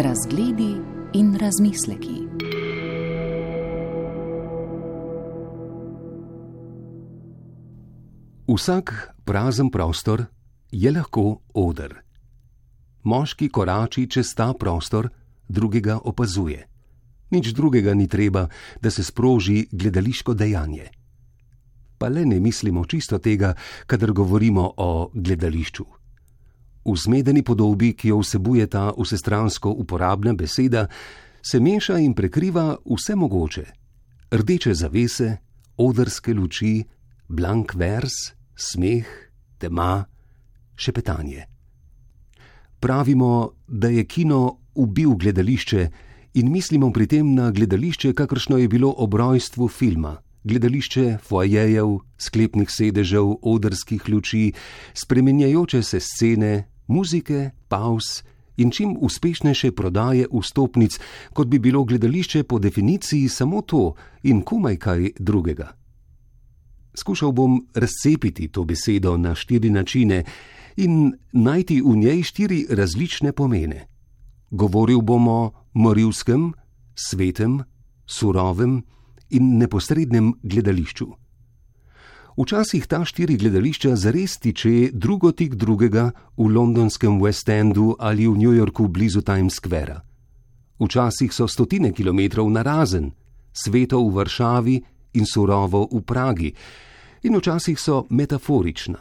Razgledi in razmisleki. Vsak prazen prostor je lahko oder. Moški korači čez ta prostor, drugega opazuje. Nič drugega ni treba, da se sproži gledališko dejanje. Pa le ne mislimo čisto tega, kadar govorimo o gledališču. V zmedeni podobi, ki jo vsebuje ta vsestransko uporabna beseda, se meša in prekriva vse mogoče: rdeče zavese, odrske luči, blank vers, smeh, tema, šepetanje. Pravimo, da je kino ubil gledališče in mislimo pri tem na gledališče, kakršno je bilo ob rojstvu filma. Gledališče foajejev, sklepnih sedežev, odrskih luči, spremenjajoče se scene, muzike, pauz in čim uspešnejše prodaje vstopnic, kot bi bilo gledališče po definiciji samo to in komaj kaj drugega. Skušal bom razcepiti to besedo na štiri načine in najti v njej štiri različne pomene. Govoril bom o morilskem, svetem, surovem in neposrednem gledališču. Včasih ta štiri gledališča zares tiče drugo tik drugega v londonskem West Endu ali v New Yorku blizu Times Square. Včasih so stotine kilometrov narazen, sveto v Varšavi in surovo v Pragi, in včasih so metaforična.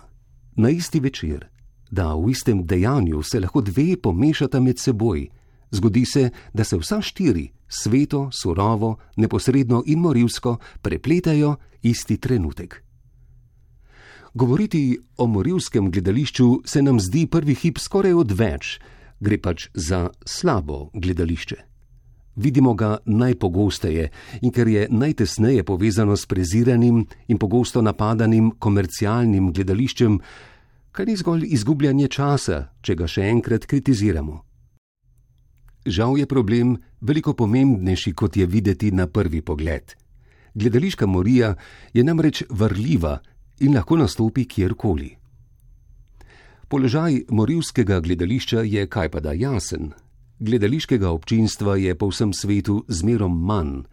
Na isti večer, da v istem dejanju se lahko dve pomešata med seboj, zgodi se, da se vsa štiri, sveto, surovo, neposredno in morilsko, prepletajo isti trenutek. Govoriti o morilskem gledališču se nam zdi prvi hip skoraj odveč, gre pač za slabo gledališče vidimo ga najpogosteje in ker je najtesneje povezano s preziranim in pogosto napadanim komercialnim gledališčem, kar ni zgolj izgubljanje časa, če ga še enkrat kritiziramo. Žal je problem veliko pomembnejši, kot je videti na prvi pogled. Gledališka morija je namreč vrljiva in lahko nastopi kjerkoli. Položaj morilskega gledališča je kajpada jasen, Gledališkega občinstva je po vsem svetu zmerom manj,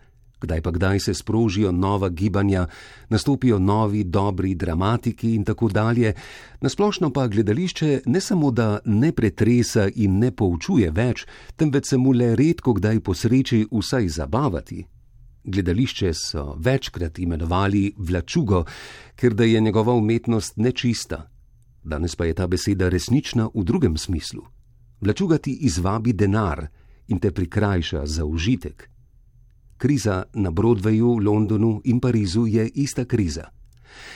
kdaj pa kdaj se sprožijo nova gibanja, nastopijo novi, dobri dramatiki in tako dalje. Nasplošno pa gledališče ne samo, da ne pretresa in ne poučuje več, temveč se mu le redko kdaj posreči vsaj zabavati. Gledališče so večkrat imenovali vlačugo, ker da je njegova umetnost nečista. Danes pa je ta beseda resnična v drugem smislu. Vlačuga ti izvabi denar in te prikrajša za užitek. Kriza na Broadwayu, Londonu in Parizu je ista kriza.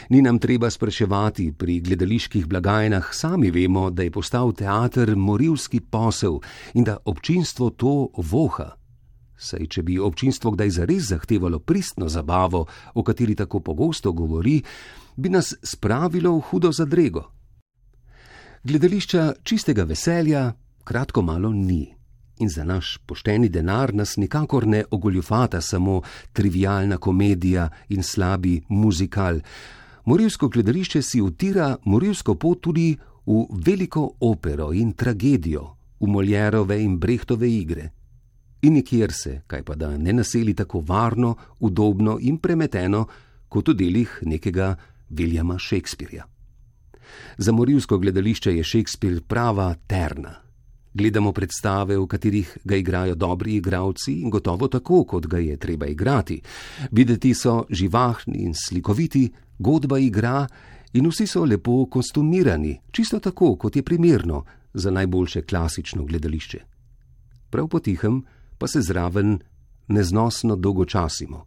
Ni nam treba spraševati pri gledaliških blagajnah, sami vemo, da je postal teater morilski posel in da občinstvo to voha. Saj, če bi občinstvo kdaj zares zahtevalo pristno zabavo, o kateri tako pogosto govori, bi nas spravilo v hudo zadrego. Gledališča čistega veselja kratko malo ni. In za naš pošteni denar nas nikakor ne ogoljufata samo trivialna komedija in slabi muzikal. Morilsko gledališče si utira morilsko pot tudi v veliko opero in tragedijo, v Moljerove in Brehtove igre. In nikjer se, kaj pa da ne naseli tako varno, udobno in premeteno, kot v delih nekega Viljama Šekspirja. Za morilsko gledališče je Šekspir prava terna. Gledamo predstave, v katerih ga igrajo dobri igralci in gotovo tako, kot ga je treba igrati. Videti so živahni in slikoviti, godba igra in vsi so lepo kostumirani, čisto tako, kot je primerno za najboljše klasično gledališče. Prav potihem pa se zraven neznosno dolgočasimo.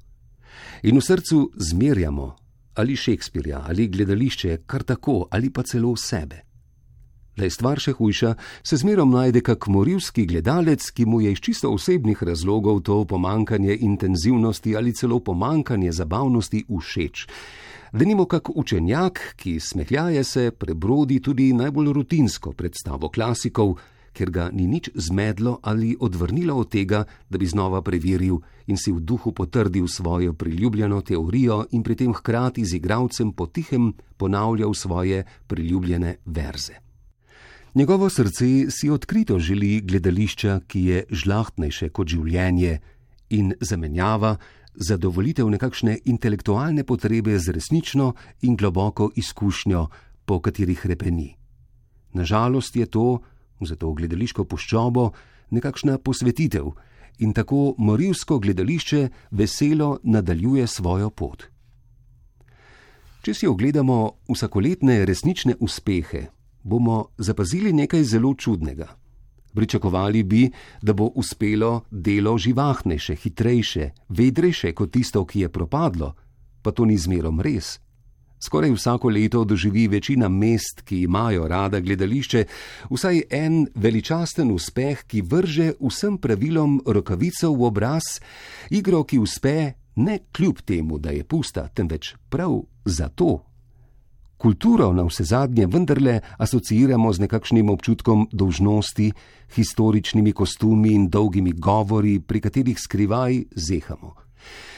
In v srcu zmerjamo ali Šekspirja ali gledališče kar tako ali pa celo sebe. Da je stvar še hujša, se zmerom najde kak morilski gledalec, ki mu je iz čisto osebnih razlogov to pomankanje intenzivnosti ali celo pomankanje zabavnosti všeč. Da nimo kak učenjak, ki smehljaje se prebrodi tudi najbolj rutinsko predstavo klasikov, ker ga ni nič zmedlo ali odvrnilo od tega, da bi znova preveril in si v duhu potrdil svojo priljubljeno teorijo in pri tem hkrati z igravcem potihem ponavljal svoje priljubljene verze. Njegovo srce si odkrito želi gledališča, ki je žlahtnejše kot življenje in zamenjava zadovolitev nekakšne intelektualne potrebe z resnično in globoko izkušnjo, po katerih repeni. Nažalost je to, za to gledališko puščobo, nekakšna posvetitev in tako morilsko gledališče veselo nadaljuje svojo pot. Če si ogledamo vsakoletne resnične uspehe, bomo zapazili nekaj zelo čudnega. Pričakovali bi, da bo uspelo delo živahnejše, hitrejše, vedrejše kot tisto, ki je propadlo, pa to ni zmerom res. Skoraj vsako leto doživi večina mest, ki imajo rada gledališče, vsaj en veličasten uspeh, ki vrže vsem pravilom rokavico v obraz, igro, ki uspe ne kljub temu, da je pusta, temveč prav zato, Kulturo na vse zadnje vendarle asociiramo z nekakšnim občutkom dolžnosti, historičnimi kostumi in dolgimi govori, pri katerih skrivaj zehamo.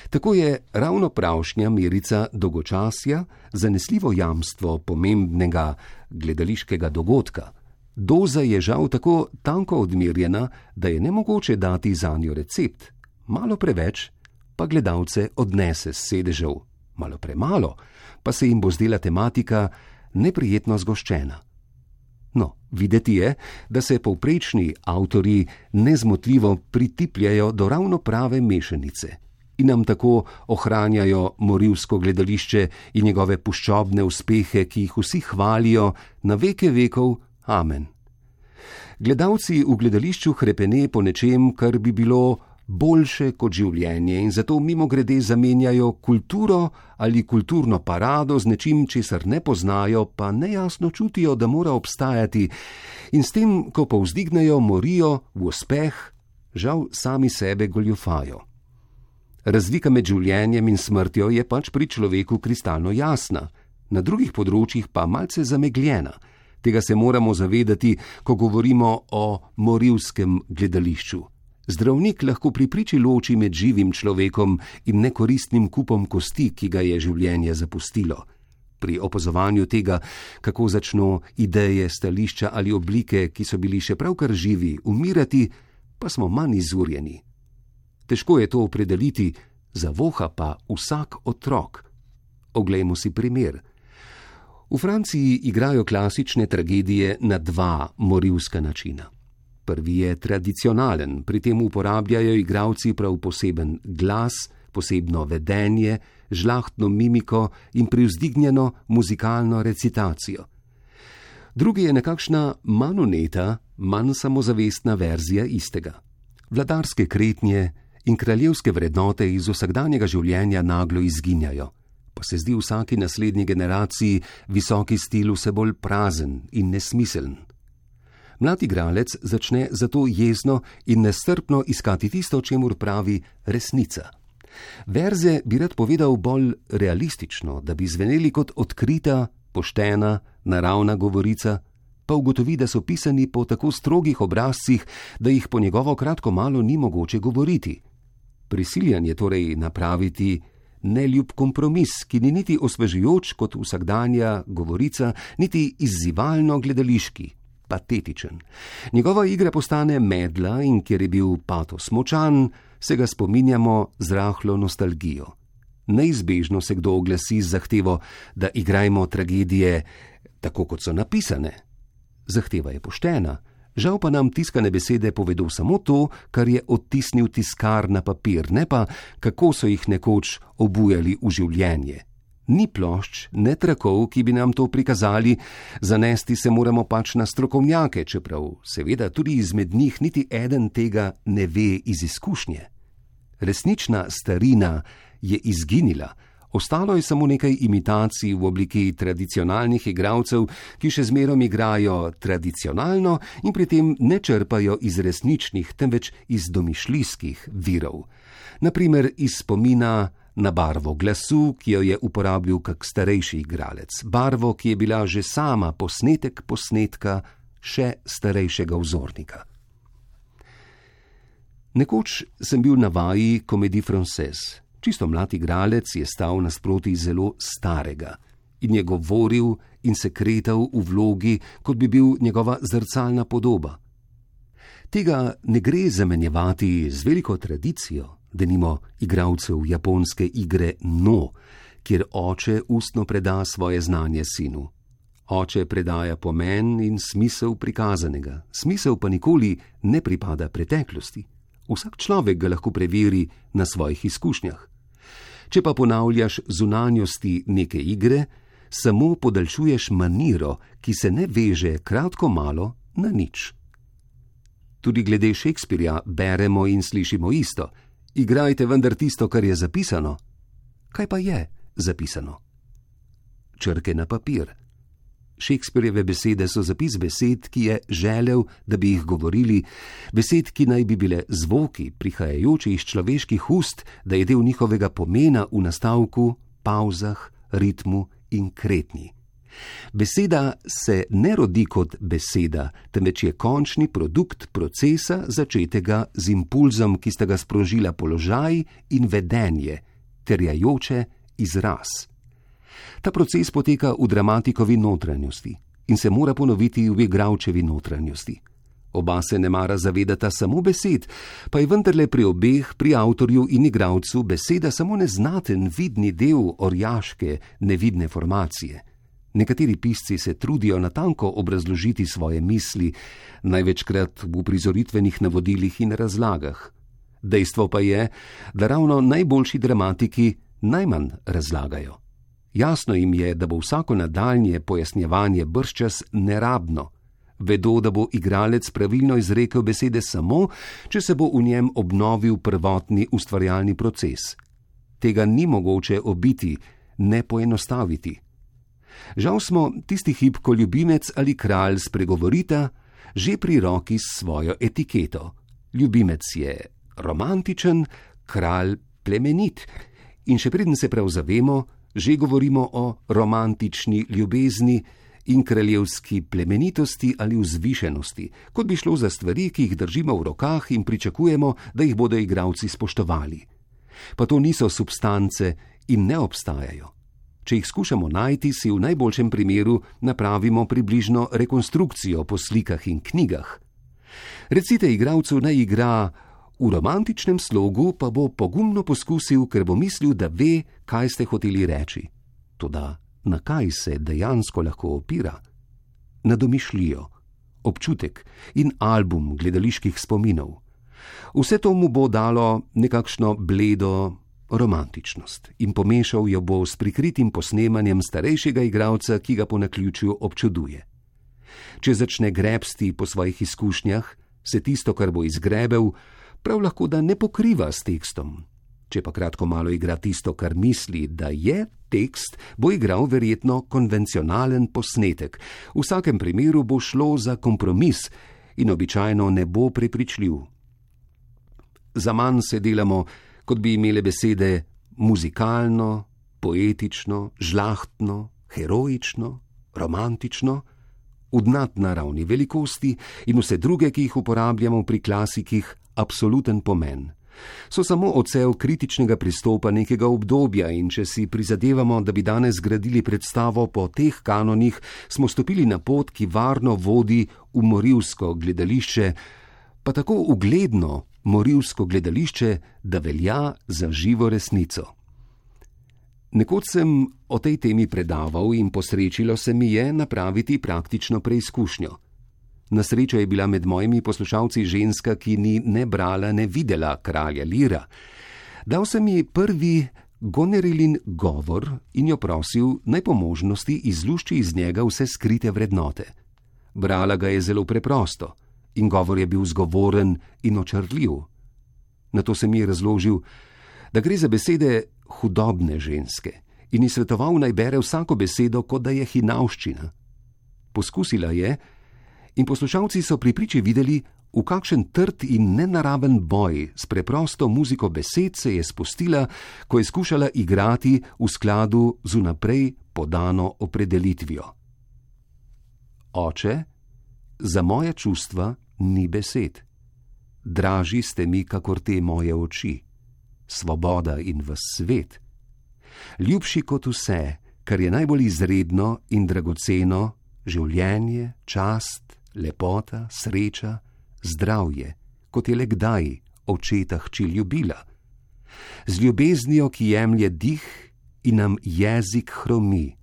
Tako je ravno pravšnja merica dolgočasja zanesljivo jamstvo pomembnega gledališkega dogodka. Doza je žal tako tanko odmerjena, da je nemogoče dati za njo recept, malo preveč pa gledalce odnese s sedežev, malo premalo pa se jim bo zdela tematika neprijetno zgoščena. No, videti je, da se povprečni avtori nezmotljivo pritipljajo do ravno prave mešanice in nam tako ohranjajo morilsko gledališče in njegove puščobne uspehe, ki jih vsi hvalijo na veke vekov. Amen. Gledalci v gledališču krepene po nečem, kar bi bilo boljše kot življenje in zato mimo grede zamenjajo kulturo ali kulturno parado z nečim, česar ne poznajo, pa nejasno čutijo, da mora obstajati in s tem, ko povzdignejo, morijo v uspeh, žal sami sebe goljufajo. Razlika med življenjem in smrtjo je pač pri človeku kristalno jasna, na drugih področjih pa malce zamegljena. Tega se moramo zavedati, ko govorimo o morilskem gledališču. Zdravnik lahko pri priči loči med živim človekom in nekoristnim kupom kosti, ki ga je življenje zapustilo. Pri opazovanju tega, kako začno ideje, stališča ali oblike, ki so bili še pravkar živi, umirati, pa smo manj izurjeni. Težko je to opredeliti, zavoha pa vsak otrok. Oglejmo si primer. V Franciji igrajo klasične tragedije na dva morilska načina. Prvi je tradicionalen, pri tem uporabljajo igravci prav poseben glas, posebno vedenje, žlahtno mimiko in privzdignjeno muzikalno recitacijo. Drugi je nekakšna manoneta, manj samozavestna verzija istega. Vladarske kretnje in kraljevske vrednote iz vsakdanjega življenja naglo izginjajo, pa se zdi vsaki naslednji generaciji visoki stil vse bolj prazen in nesmiseln. Mlad igralec začne zato jezno in nestrpno iskati tisto, čemu pravi resnica. Verze bi rad povedal bolj realistično, da bi zveneli kot odkrita, poštena, naravna govorica, pa ugotovi, da so pisani po tako strogih obrazcih, da jih po njegovo kratko malo ni mogoče govoriti. Prisiljen je torej napraviti neljub kompromis, ki ni niti osvežujoč kot vsakdanja govorica, niti izzivalno gledališki, patetičen. Njegova igra postane medla in ker je bil patos močan, se ga spominjamo z rahlo nostalgijo. Neizbežno se kdo oglasi z zahtevo, da igrajmo tragedije tako, kot so napisane. Zahteva je poštena, žal pa nam tiskane besede povedo samo to, kar je odtisnil tiskar na papir, ne pa kako so jih nekoč obujali v življenje ni plošč, ne trakov, ki bi nam to prikazali, zanesti se moramo pač na strokovnjake, čeprav seveda tudi izmed njih niti eden tega ne ve iz izkušnje. Resnična starina je izginila, ostalo je samo nekaj imitacij v obliki tradicionalnih igralcev, ki še zmerom igrajo tradicionalno in pri tem ne črpajo iz resničnih, temveč iz domišljijskih virov. Naprimer iz spomina na barvo glasu, ki jo je uporabil kak starejši igralec, barvo, ki je bila že sama posnetek posnetka še starejšega vzornika. Nekoč sem bil na vaji komedij Frances. Čisto mlad igralec je stal nasproti zelo starega in je govoril in se kretal v vlogi, kot bi bil njegova zrcalna podoba. Tega ne gre zamenjevati z veliko tradicijo, da nimo igralcev japonske igre No, kjer oče ustno preda svoje znanje sinu. Oče predaja pomen in smisel prikazanega, smisel pa nikoli ne pripada preteklosti. Vsak človek ga lahko preveri na svojih izkušnjah. Če pa ponavljaš zunanjosti neke igre, samo podaljšuješ maniro, ki se ne veže kratko malo na nič. Tudi glede Šekspirja beremo in slišimo isto: igrajte vendar tisto, kar je zapisano. Kaj pa je zapisano? Črke na papir. Šekspirjeve besede so zapis besed, ki je želel, da bi jih govorili, besed, ki naj bi bile zvoki, prihajajoči iz človeških ust, da je del njihovega pomena v nastavku, pauzah, ritmu in kretnji. Beseda se ne rodi kot beseda, temveč je končni produkt procesa, začetega z impulzom, ki sta ga sprožila položaj in vedenje, terjajoče izraz. Ta proces poteka v dramatikovi notranjosti in se mora ponoviti v igravčevi notranjosti. Oba se ne mara zavedata samo besed, pa je vendarle pri obeh, pri avtorju in igravcu, beseda samo neznaten vidni del orjaške, nevidne formacije. Nekateri pisci se trudijo natanko obrazložiti svoje misli, največkrat v prizoritvenih navodilih in razlagah. Dejstvo pa je, da ravno najboljši dramatiki najmanj razlagajo. Jasno jim je, da bo vsako nadaljnje pojasnjevanje brščas nerabno. Vedo, da bo igralec pravilno izrekel besede samo, če se bo v njem obnovil prvotni ustvarjalni proces. Tega ni mogoče obiti, ne poenostaviti. Žal smo tisti hip, ko ljubimec ali kralj spregovorita, že pri roki s svojo etiketo. Ljubimec je romantičen, kralj plemenit. In še preden se prav zavemo, že govorimo o romantični ljubezni in kraljevski plemenitosti ali vzvišenosti, kot bi šlo za stvari, ki jih držimo v rokah in pričakujemo, da jih bodo igravci spoštovali. Pa to niso substance in ne obstajajo. Če jih skušamo najti, si v najboljšem primeru napravimo približno rekonstrukcijo po slikah in knjigah. Recite igravcu naj igra v romantičnem slogu pa bo pogumno poskusil, ker bo mislil, da ve, kaj ste hoteli reči. Toda na kaj se dejansko lahko opira? Na domišljijo, občutek in album gledaliških spominov. Vse to mu bo dalo nekakšno bledo romantičnost in pomešal jo bo s prikritim posnemanjem starejšega igralca, ki ga po naključju občuduje. Če začne grebsti po svojih izkušnjah, se tisto, kar bo izgrebel, prav lahko da ne pokriva s tekstom. Če pa kratko malo igra tisto, kar misli, da je tekst, bo igral verjetno konvencionalen posnetek. V vsakem primeru bo šlo za kompromis in običajno ne bo prepričljiv. Za manj se delamo, kot bi imele besede muzikalno, poetično, žlahtno, heroično, romantično, udnat na ravni velikosti in vse druge, ki jih uporabljamo pri klasikih, absoluten pomen. So samo odsev kritičnega pristopa nekega obdobja in če si prizadevamo, da bi danes gradili predstavo po teh kanonih, smo stopili na pot, ki varno vodi v morilsko gledališče, pa tako ugledno morilsko gledališče, da velja za živo resnico. Nekoč sem o tej temi predaval in posrečilo se mi je napraviti praktično preizkušnjo. Na srečo je bila med mojimi poslušalci ženska, ki ni ne brala, ne videla kralja Lira. Dal sem ji prvi gonerilin govor in jo prosil, naj po možnosti izlušči iz njega vse skrite vrednote. Brala ga je zelo preprosto in govor je bil zgovoren in očrljiv. Na to sem ji razložil, da gre za besede hudobne ženske in ji svetoval naj bere vsako besedo, kot da je hinavščina. Poskusila je, in poslušalci so pri priči videli, v kakšen trd in nenaraven boj s preprosto muziko besed se je spustila, ko je skušala igrati v skladu z unaprej podano opredelitvijo. Oče, za moje čustva ni besed. Draži ste mi, kakor te moje oči, svoboda in v svet. Ljubši kot vse, kar je najbolj izredno in dragoceno, življenje, čast, lepota, sreča, zdravje, kot je le kdaj očeta hči ljubila. Z ljubeznijo, ki jemlje dih in nam jezik hromi.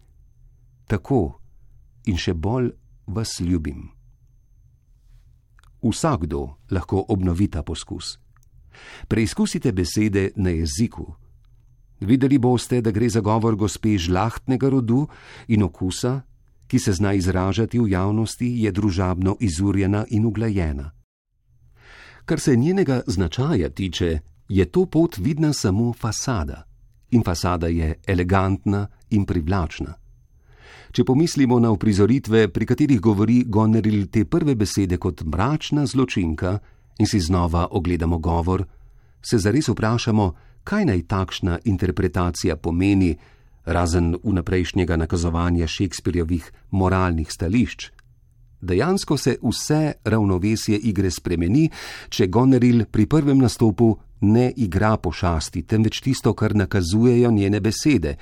Tako in še bolj vas ljubim. Vsakdo lahko obnovi ta poskus. Preizkusite besede na jeziku. Videli boste, da gre za govor gospe žlahtnega rodu in okusa, ki se zna izražati v javnosti, je družabno izurjena in uglajena. Kar se njenega značaja tiče, je to pot vidna samo fasada, in fasada je elegantna in privlačna. Če pomislimo na uprizoritve, pri katerih govori Goneril te prve besede kot mračna zločinka, in si znova ogledamo govor, se zares vprašamo, kaj naj takšna interpretacija pomeni, razen vnaprejšnjega nakazovanja Šekspirjevih moralnih stališč. Dejansko se vse ravnovesje igre spremeni, če Goneril pri prvem nastopu ne igra pošasti, temveč tisto, kar nakazujejo njene besede,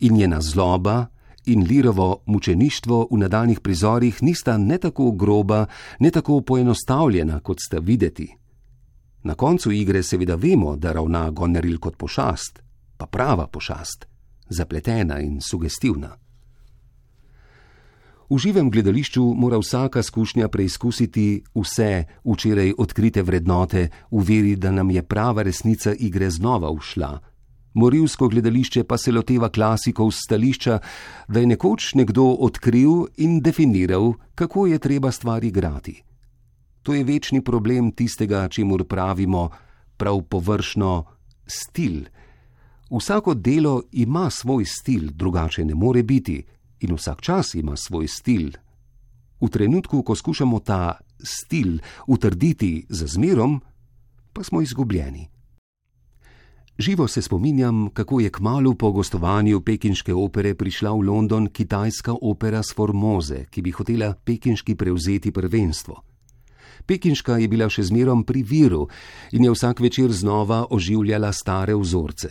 in njena zloba in lirovo mučeništvo v nadaljnih prizorih nista ne tako groba, ne tako poenostavljena, kot sta videti. Na koncu igre seveda vemo, da ravna Goneril kot pošast, pa prava pošast, zapletena in sugestivna. V živem gledališču mora vsaka skušnja preizkusiti vse včeraj odkrite vrednote, v veri, da nam je prava resnica igre znova ušla. Morilsko gledališče pa se loteva klasikov z stališča, da je nekoč nekdo odkril in definiral, kako je treba stvari igrati. To je večni problem tistega, čemu pravimo prav površno stil. Vsako delo ima svoj stil, drugače ne more biti, in vsak čas ima svoj stil. V trenutku, ko skušamo ta stil utrditi z zmerom, pa smo izgubljeni. Živo se spominjam, kako je kmalo po gostovanju pekinške opere prišla v London kitajska opera s Formoze, ki bi hotela pekinški prevzeti prvenstvo. Pekinška je bila še zmerom pri viru in je vsak večer znova oživljala stare vzorce.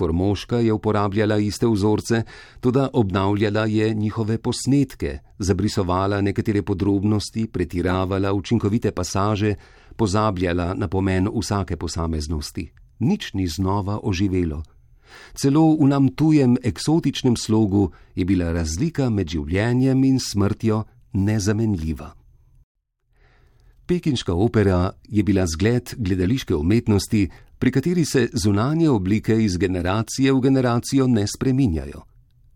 Formoška je uporabljala iste vzorce, tudi obnavljala je njihove posnetke, zabrisovala nekatere podrobnosti, pretiravala učinkovite pasaže, pozabljala na pomen vsake posameznosti. Nič ni znova oživelo. Celo v nam tujem eksotičnem slogu je bila razlika med življenjem in smrtjo nezamenljiva. Pekinška opera je bila zgled gledališke umetnosti, pri kateri se zunanje oblike iz generacije v generacijo ne spreminjajo.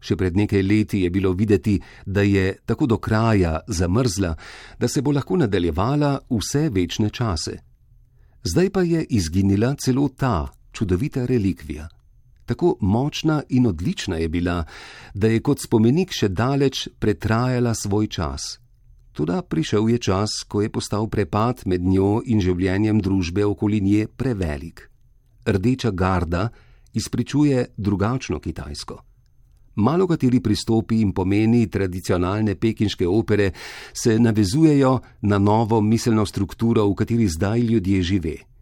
Še pred nekaj leti je bilo videti, da je tako do kraja zamrzla, da se bo lahko nadaljevala vse večne čase. Zdaj pa je izginila celo ta čudovita relikvija. Tako močna in odlična je bila, da je kot spomenik še daleč pretrajala svoj čas. Tudi prišel je čas, ko je postal prepad med njo in življenjem družbe okoli nje prevelik. Rdeča garda izpričuje drugačno Kitajsko. Malo kateri pristopi in pomeni tradicionalne pekinške opere se navezujejo na novo miselno strukturo, v kateri zdaj ljudje živijo.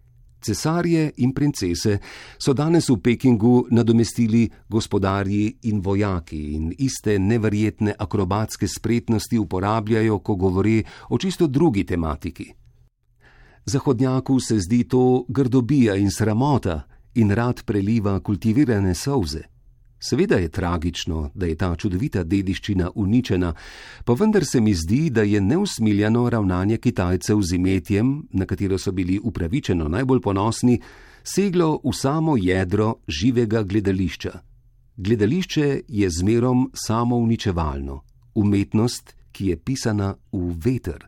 Cesarje in princese so danes v Pekingu nadomestili gospodarji in vojaki in iste neverjetne akrobatske spretnosti uporabljajo, ko govori o čisto drugi tematiki. Zahodnjaku se zdi to grdobija in sramota in rad preliva kultivirane solze. Seveda je tragično, da je ta čudovita dediščina uničena, pa vendar se mi zdi, da je neusmiljeno ravnanje Kitajcev z imetjem, na katero so bili upravičeno najbolj ponosni, seglo v samo jedro živega gledališča. Gledališče je zmerom samo uničevalno, umetnost, ki je pisana v veter.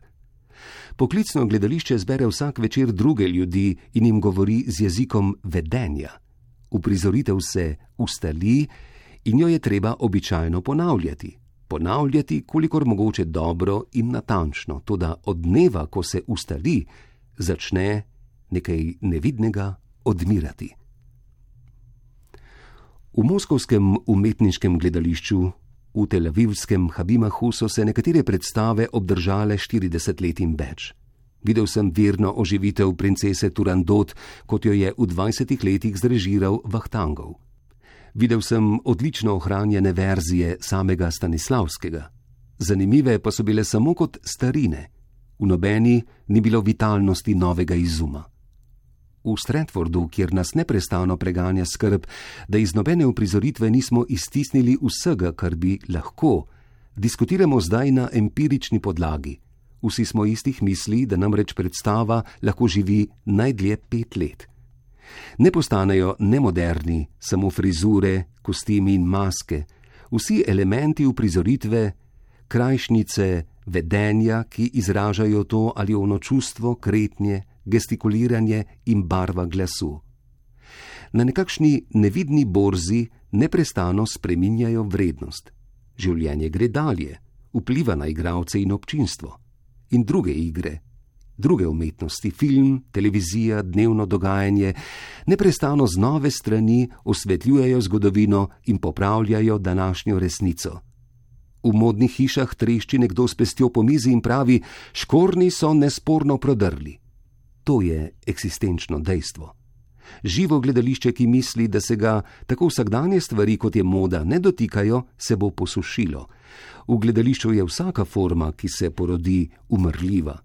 Poklicno gledališče zbere vsak večer druge ljudi in jim govori z jezikom vedenja uprizoritev se ustali in jo je treba običajno ponavljati. Ponavljati, kolikor mogoče dobro in natančno, to da od dneva, ko se ustali, začne nekaj nevidnega odmirati. V moskovskem umetniškem gledališču, v Tel Avivskem Habimahu so se nekatere predstave obdržale 40 let in več. Videl sem verno oživitev princese Turandot, kot jo je v 20 letih zrežiral Vahtangov. Videl sem odlično ohranjene verzije samega Stanislavskega. Zanimive pa so bile samo kot starine. V nobeni ni bilo vitalnosti novega izuma. V Stratfordu, kjer nas neprestano preganja skrb, da iz nobene uprizoritve nismo iztisnili vsega, kar bi lahko, diskutiramo zdaj na empirični podlagi. Vsi smo istih misli, da namreč predstava lahko živi najdlje pet let. Ne postanejo nemoderni, samo frizure, kostimi in maske, vsi elementi uprizoritve, krajšnice, vedenja, ki izražajo to ali ono čustvo, kretnje, gestikuliranje in barva glasu. Na nekakšni nevidni borzi neprestano spreminjajo vrednost. Življenje gre dalje, vpliva na igralce in občinstvo. In druge igre, druge umetnosti, film, televizija, dnevno dogajanje, neprestano z nove strani osvetljujejo zgodovino in popravljajo današnjo resnico. V modnih hišah trešči nekdo s pestjo po mizi in pravi: Škorni so nesporno prodrli. To je eksistenčno dejstvo. Živo gledališče, ki misli, da se ga tako vsakdanje stvari, kot je moda, ne dotikajo, se bo posušilo. V gledališču je vsaka forma, ki se porodi, umrljiva.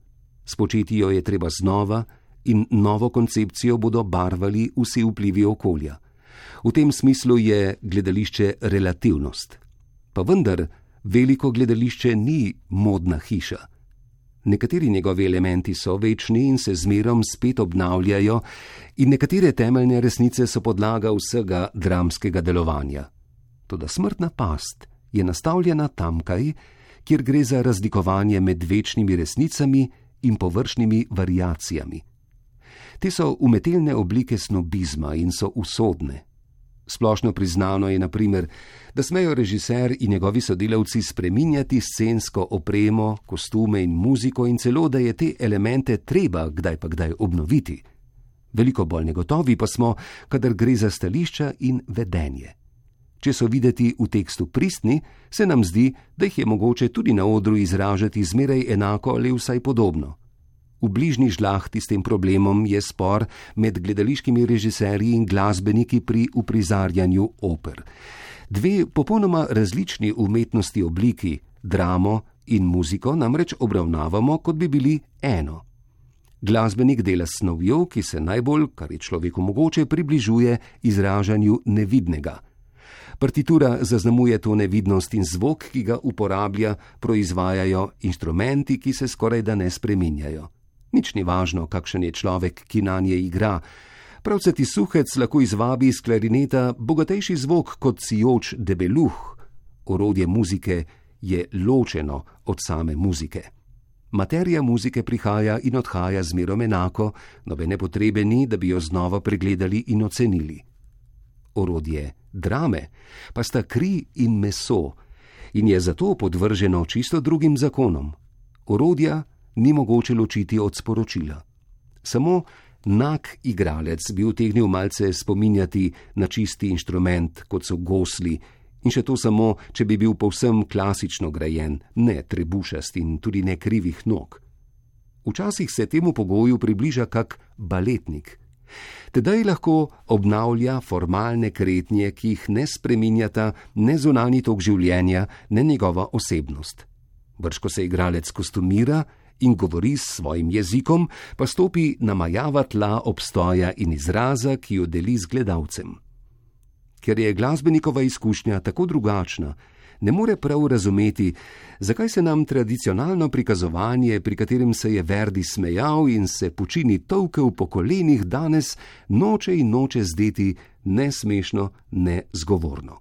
Spočeti jo je treba znova in novo koncepcijo bodo barvali vsi vplivi okolja. V tem smislu je gledališče relativnost. Pa vendar, veliko gledališče ni modna hiša. Nekateri njegovi elementi so večni in se zmerom spet obnavljajo, in nekatere temeljne resnice so podlaga vsega dramskega delovanja. Toda smrtna past je nastavljena tamkaj, kjer gre za razlikovanje med večnimi resnicami in površnimi variacijami. Te so umetelne oblike snobizma in so usodne. Splošno priznano je, naprimer, da smejo režiser in njegovi sodelavci spreminjati scensko opremo, kostume in muziko, in celo da je te elemente treba kdaj pa kdaj obnoviti. Veliko bolj negotovi pa smo, kadar gre za stališča in vedenje. Če so videti v tekstu pristni, se nam zdi, da jih je mogoče tudi na odru izražati zmeraj enako ali vsaj podobno. V bližnji žlahti s tem problemom je spor med gledališkimi režiserji in glasbeniki pri uprizarjanju oper. Dve popolnoma različni umetnosti obliki, dramo in muziko, namreč obravnavamo, kot bi bili eno. Glasbenik dela snovjo, ki se najbolj, kar je človeku mogoče, približuje izražanju nevidnega. Partitura zaznamuje to nevidnost in zvok, ki ga uporablja, proizvajajo inštrumenti, ki se skoraj da ne spreminjajo. Nič ni važno, kakšen je človek, ki na nje igra. Pravce ti suhec lahko izvabi iz klarineta bogatejši zvok kot sijoč debeluh. Orodje muzike je ločeno od same muzike. Materija muzike prihaja in odhaja zmerom enako, nobene potrebe ni, da bi jo znova pregledali in ocenili. Orodje drame pa sta kri in meso in je zato podvrženo čisto drugim zakonom. Orodja ni mogoče ločiti od sporočila. Samo nag igralec bi utegnil malce spominjati na čisti inštrument, kot so gosli, in še to samo, če bi bil povsem klasično grajen, ne trebušast in tudi ne krivih nog. Včasih se temu pogoju približa kak baletnik. Tedaj lahko obnavlja formalne kretnje, ki jih ne spreminjata ne zunani tok življenja, ne njegova osebnost. Brško se igralec kostumira, in govori s svojim jezikom, pa stopi na majava tla obstoja in izraza, ki jo deli z gledalcem. Ker je glasbenikova izkušnja tako drugačna, ne more prav razumeti, zakaj se nam tradicionalno prikazovanje, pri katerem se je Verdi smejal in se počini tolkel po kolenih, danes noče in noče zdeti ne smešno, ne zgovorno.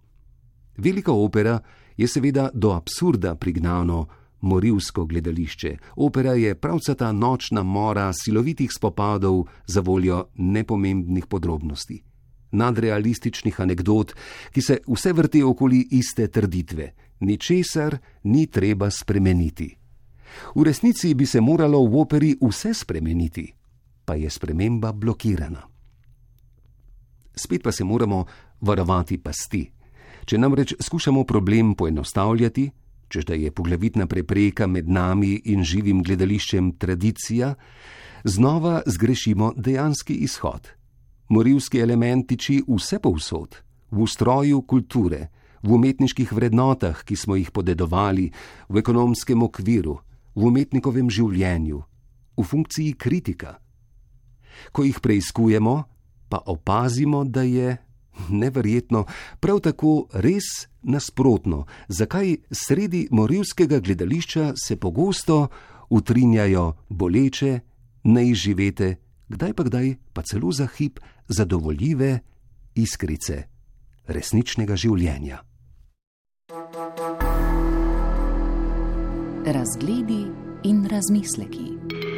Velika opera je seveda do absurda prignano, morilsko gledališče. Opera je pravcata nočna mora silovitih spopadov za voljo nepomembnih podrobnosti. Nadrealističnih anegdot, ki se vse vrti okoli iste trditve: ničesar ni treba spremeniti. V resnici bi se moralo v operi vse spremeniti, pa je sprememba blokirana. Spet pa se moramo varovati pasti. Če namreč skušamo problem poenostavljati, čež da je poglavitna prepreka med nami in živim gledališčem tradicija, znova zgrešimo dejanski izhod. Morilski element tiči vse povsod, v ustroju kulture, v umetniških vrednotah, ki smo jih podedovali, v ekonomskem okviru, v umetnikovem življenju, v funkciji kritika. Ko jih preizkujemo, pa opazimo, da je neverjetno, prav tako res nasprotno, zakaj sredi morilskega gledališča se pogosto utrinjajo boleče, neizživete, kdaj pa kdaj pa celo za hip zadovoljive iskrice resničnega življenja. Razgledi in razmisleki.